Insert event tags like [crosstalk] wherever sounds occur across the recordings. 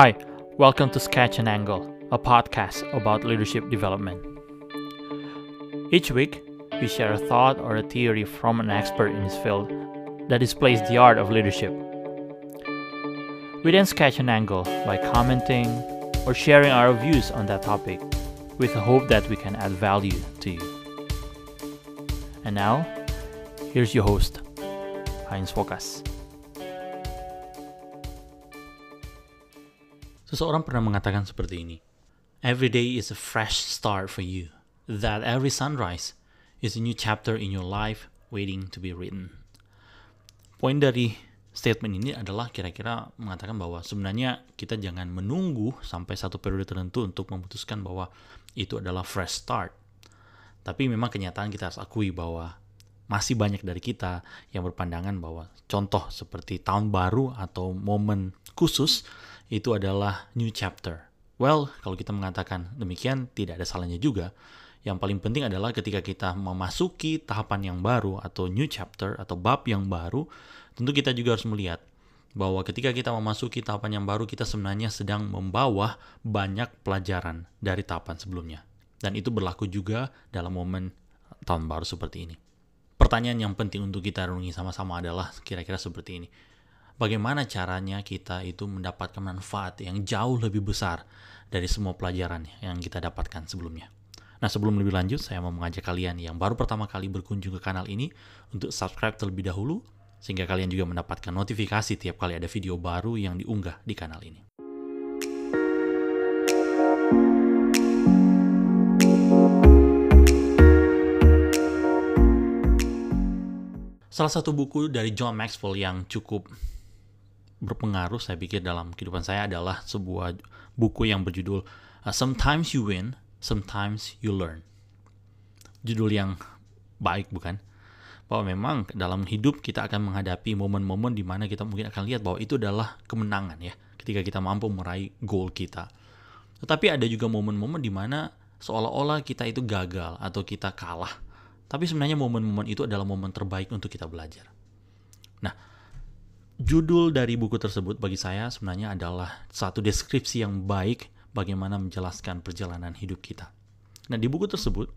Hi, welcome to Sketch and Angle, a podcast about leadership development. Each week, we share a thought or a theory from an expert in his field that displays the art of leadership. We then sketch an angle by commenting or sharing our views on that topic with the hope that we can add value to you. And now, here's your host, Heinz Fokas. Seseorang pernah mengatakan seperti ini. Every day is a fresh start for you. That every sunrise is a new chapter in your life waiting to be written. Poin dari statement ini adalah kira-kira mengatakan bahwa sebenarnya kita jangan menunggu sampai satu periode tertentu untuk memutuskan bahwa itu adalah fresh start. Tapi memang kenyataan kita harus akui bahwa masih banyak dari kita yang berpandangan bahwa contoh seperti tahun baru atau momen khusus itu adalah new chapter. Well, kalau kita mengatakan demikian tidak ada salahnya juga. Yang paling penting adalah ketika kita memasuki tahapan yang baru atau new chapter atau bab yang baru, tentu kita juga harus melihat bahwa ketika kita memasuki tahapan yang baru kita sebenarnya sedang membawa banyak pelajaran dari tahapan sebelumnya. Dan itu berlaku juga dalam momen tahun baru seperti ini. Pertanyaan yang penting untuk kita renungi sama-sama adalah kira-kira seperti ini bagaimana caranya kita itu mendapatkan manfaat yang jauh lebih besar dari semua pelajaran yang kita dapatkan sebelumnya. Nah sebelum lebih lanjut, saya mau mengajak kalian yang baru pertama kali berkunjung ke kanal ini untuk subscribe terlebih dahulu, sehingga kalian juga mendapatkan notifikasi tiap kali ada video baru yang diunggah di kanal ini. Salah satu buku dari John Maxwell yang cukup berpengaruh saya pikir dalam kehidupan saya adalah sebuah buku yang berjudul uh, Sometimes You Win, Sometimes You Learn. Judul yang baik bukan? Bahwa memang dalam hidup kita akan menghadapi momen-momen di mana kita mungkin akan lihat bahwa itu adalah kemenangan ya, ketika kita mampu meraih goal kita. Tetapi ada juga momen-momen di mana seolah-olah kita itu gagal atau kita kalah. Tapi sebenarnya momen-momen itu adalah momen terbaik untuk kita belajar. Nah, Judul dari buku tersebut bagi saya sebenarnya adalah satu deskripsi yang baik bagaimana menjelaskan perjalanan hidup kita. Nah, di buku tersebut,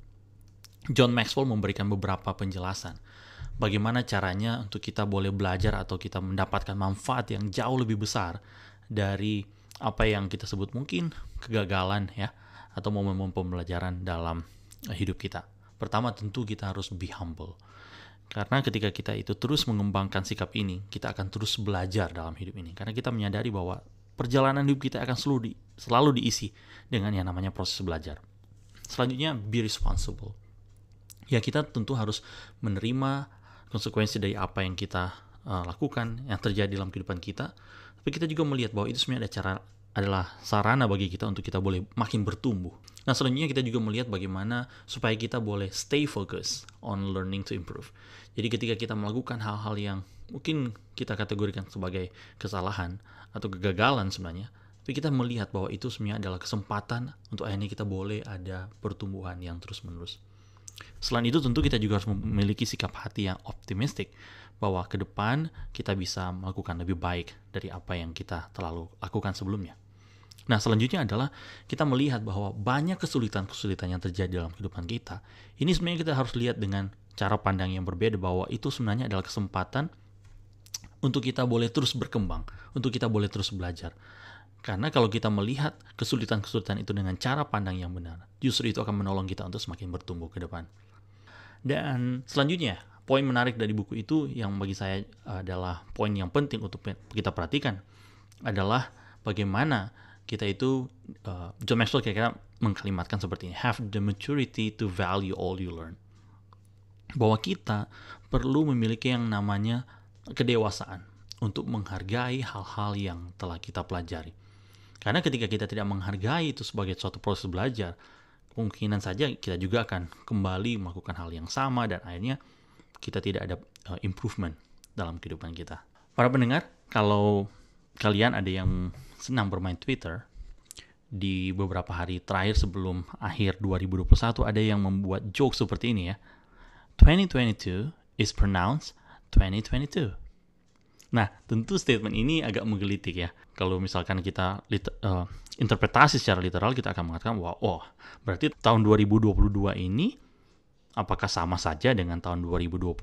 John Maxwell memberikan beberapa penjelasan bagaimana caranya untuk kita boleh belajar atau kita mendapatkan manfaat yang jauh lebih besar dari apa yang kita sebut mungkin kegagalan ya atau momen-momen pembelajaran dalam hidup kita. Pertama tentu kita harus be humble karena ketika kita itu terus mengembangkan sikap ini, kita akan terus belajar dalam hidup ini. Karena kita menyadari bahwa perjalanan hidup kita akan selalu, di, selalu diisi dengan yang namanya proses belajar. Selanjutnya, be responsible. Ya kita tentu harus menerima konsekuensi dari apa yang kita uh, lakukan, yang terjadi dalam kehidupan kita. Tapi kita juga melihat bahwa itu sebenarnya ada cara adalah sarana bagi kita untuk kita boleh makin bertumbuh. Nah, selanjutnya kita juga melihat bagaimana supaya kita boleh stay focus on learning to improve. Jadi ketika kita melakukan hal-hal yang mungkin kita kategorikan sebagai kesalahan atau kegagalan sebenarnya, tapi kita melihat bahwa itu sebenarnya adalah kesempatan untuk akhirnya kita boleh ada pertumbuhan yang terus-menerus. Selain itu tentu kita juga harus memiliki sikap hati yang optimistik bahwa ke depan kita bisa melakukan lebih baik dari apa yang kita terlalu lakukan sebelumnya. Nah, selanjutnya adalah kita melihat bahwa banyak kesulitan-kesulitan yang terjadi dalam kehidupan kita. Ini sebenarnya kita harus lihat dengan cara pandang yang berbeda bahwa itu sebenarnya adalah kesempatan untuk kita boleh terus berkembang, untuk kita boleh terus belajar. Karena kalau kita melihat kesulitan-kesulitan itu dengan cara pandang yang benar, justru itu akan menolong kita untuk semakin bertumbuh ke depan. Dan selanjutnya, poin menarik dari buku itu yang bagi saya adalah poin yang penting untuk kita perhatikan adalah bagaimana kita itu uh, John Maxwell kira-kira mengkalimatkan seperti ini have the maturity to value all you learn bahwa kita perlu memiliki yang namanya kedewasaan untuk menghargai hal-hal yang telah kita pelajari karena ketika kita tidak menghargai itu sebagai suatu proses belajar kemungkinan saja kita juga akan kembali melakukan hal yang sama dan akhirnya kita tidak ada uh, improvement dalam kehidupan kita para pendengar kalau kalian ada yang senang bermain Twitter, di beberapa hari terakhir sebelum akhir 2021 ada yang membuat joke seperti ini ya. 2022 is pronounced 2022. Nah, tentu statement ini agak menggelitik ya. Kalau misalkan kita uh, interpretasi secara literal, kita akan mengatakan bahwa, oh, berarti tahun 2022 ini apakah sama saja dengan tahun 2020?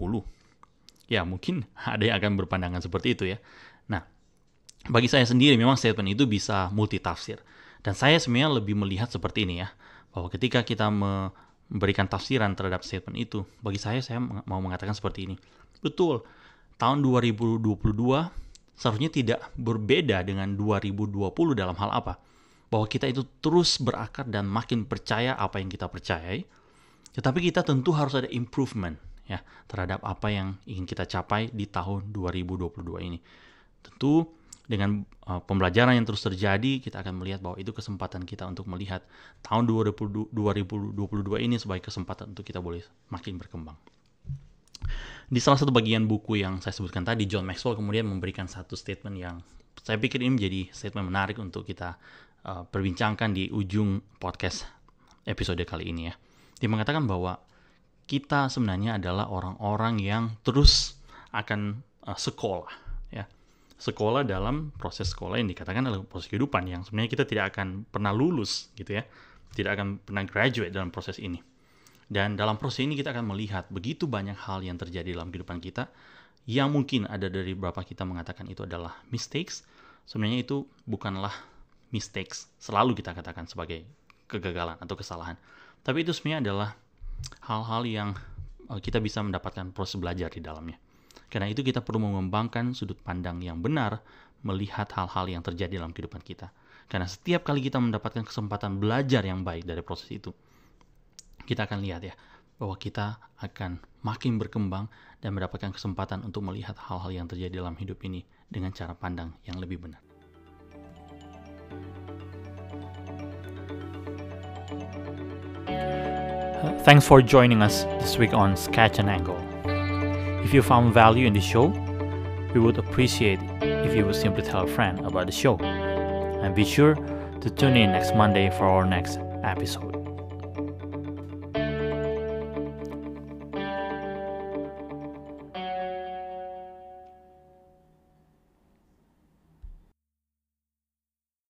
Ya, mungkin [laughs] ada yang akan berpandangan seperti itu ya. Nah, bagi saya sendiri memang statement itu bisa multitafsir. Dan saya sebenarnya lebih melihat seperti ini ya, bahwa ketika kita memberikan tafsiran terhadap statement itu, bagi saya saya mau mengatakan seperti ini. Betul, tahun 2022 seharusnya tidak berbeda dengan 2020 dalam hal apa? Bahwa kita itu terus berakar dan makin percaya apa yang kita percayai, tetapi kita tentu harus ada improvement ya terhadap apa yang ingin kita capai di tahun 2022 ini. Tentu dengan uh, pembelajaran yang terus terjadi, kita akan melihat bahwa itu kesempatan kita untuk melihat tahun 2022 ini sebagai kesempatan untuk kita boleh makin berkembang. Di salah satu bagian buku yang saya sebutkan tadi, John Maxwell kemudian memberikan satu statement yang saya pikir ini menjadi statement menarik untuk kita uh, perbincangkan di ujung podcast episode kali ini ya. Dia mengatakan bahwa kita sebenarnya adalah orang-orang yang terus akan uh, sekolah ya. Sekolah dalam proses sekolah yang dikatakan adalah proses kehidupan yang sebenarnya kita tidak akan pernah lulus gitu ya. Tidak akan pernah graduate dalam proses ini. Dan dalam proses ini kita akan melihat begitu banyak hal yang terjadi dalam kehidupan kita yang mungkin ada dari beberapa kita mengatakan itu adalah mistakes. Sebenarnya itu bukanlah mistakes, selalu kita katakan sebagai kegagalan atau kesalahan. Tapi itu sebenarnya adalah hal-hal yang eh, kita bisa mendapatkan proses belajar di dalamnya. Karena itu kita perlu mengembangkan sudut pandang yang benar melihat hal-hal yang terjadi dalam kehidupan kita. Karena setiap kali kita mendapatkan kesempatan belajar yang baik dari proses itu, kita akan lihat ya bahwa kita akan makin berkembang dan mendapatkan kesempatan untuk melihat hal-hal yang terjadi dalam hidup ini dengan cara pandang yang lebih benar. Thanks for joining us this week on Sketch and Angle. If you found value in the show, we would appreciate if you would simply tell a friend about the show. And be sure to tune in next Monday for our next episode.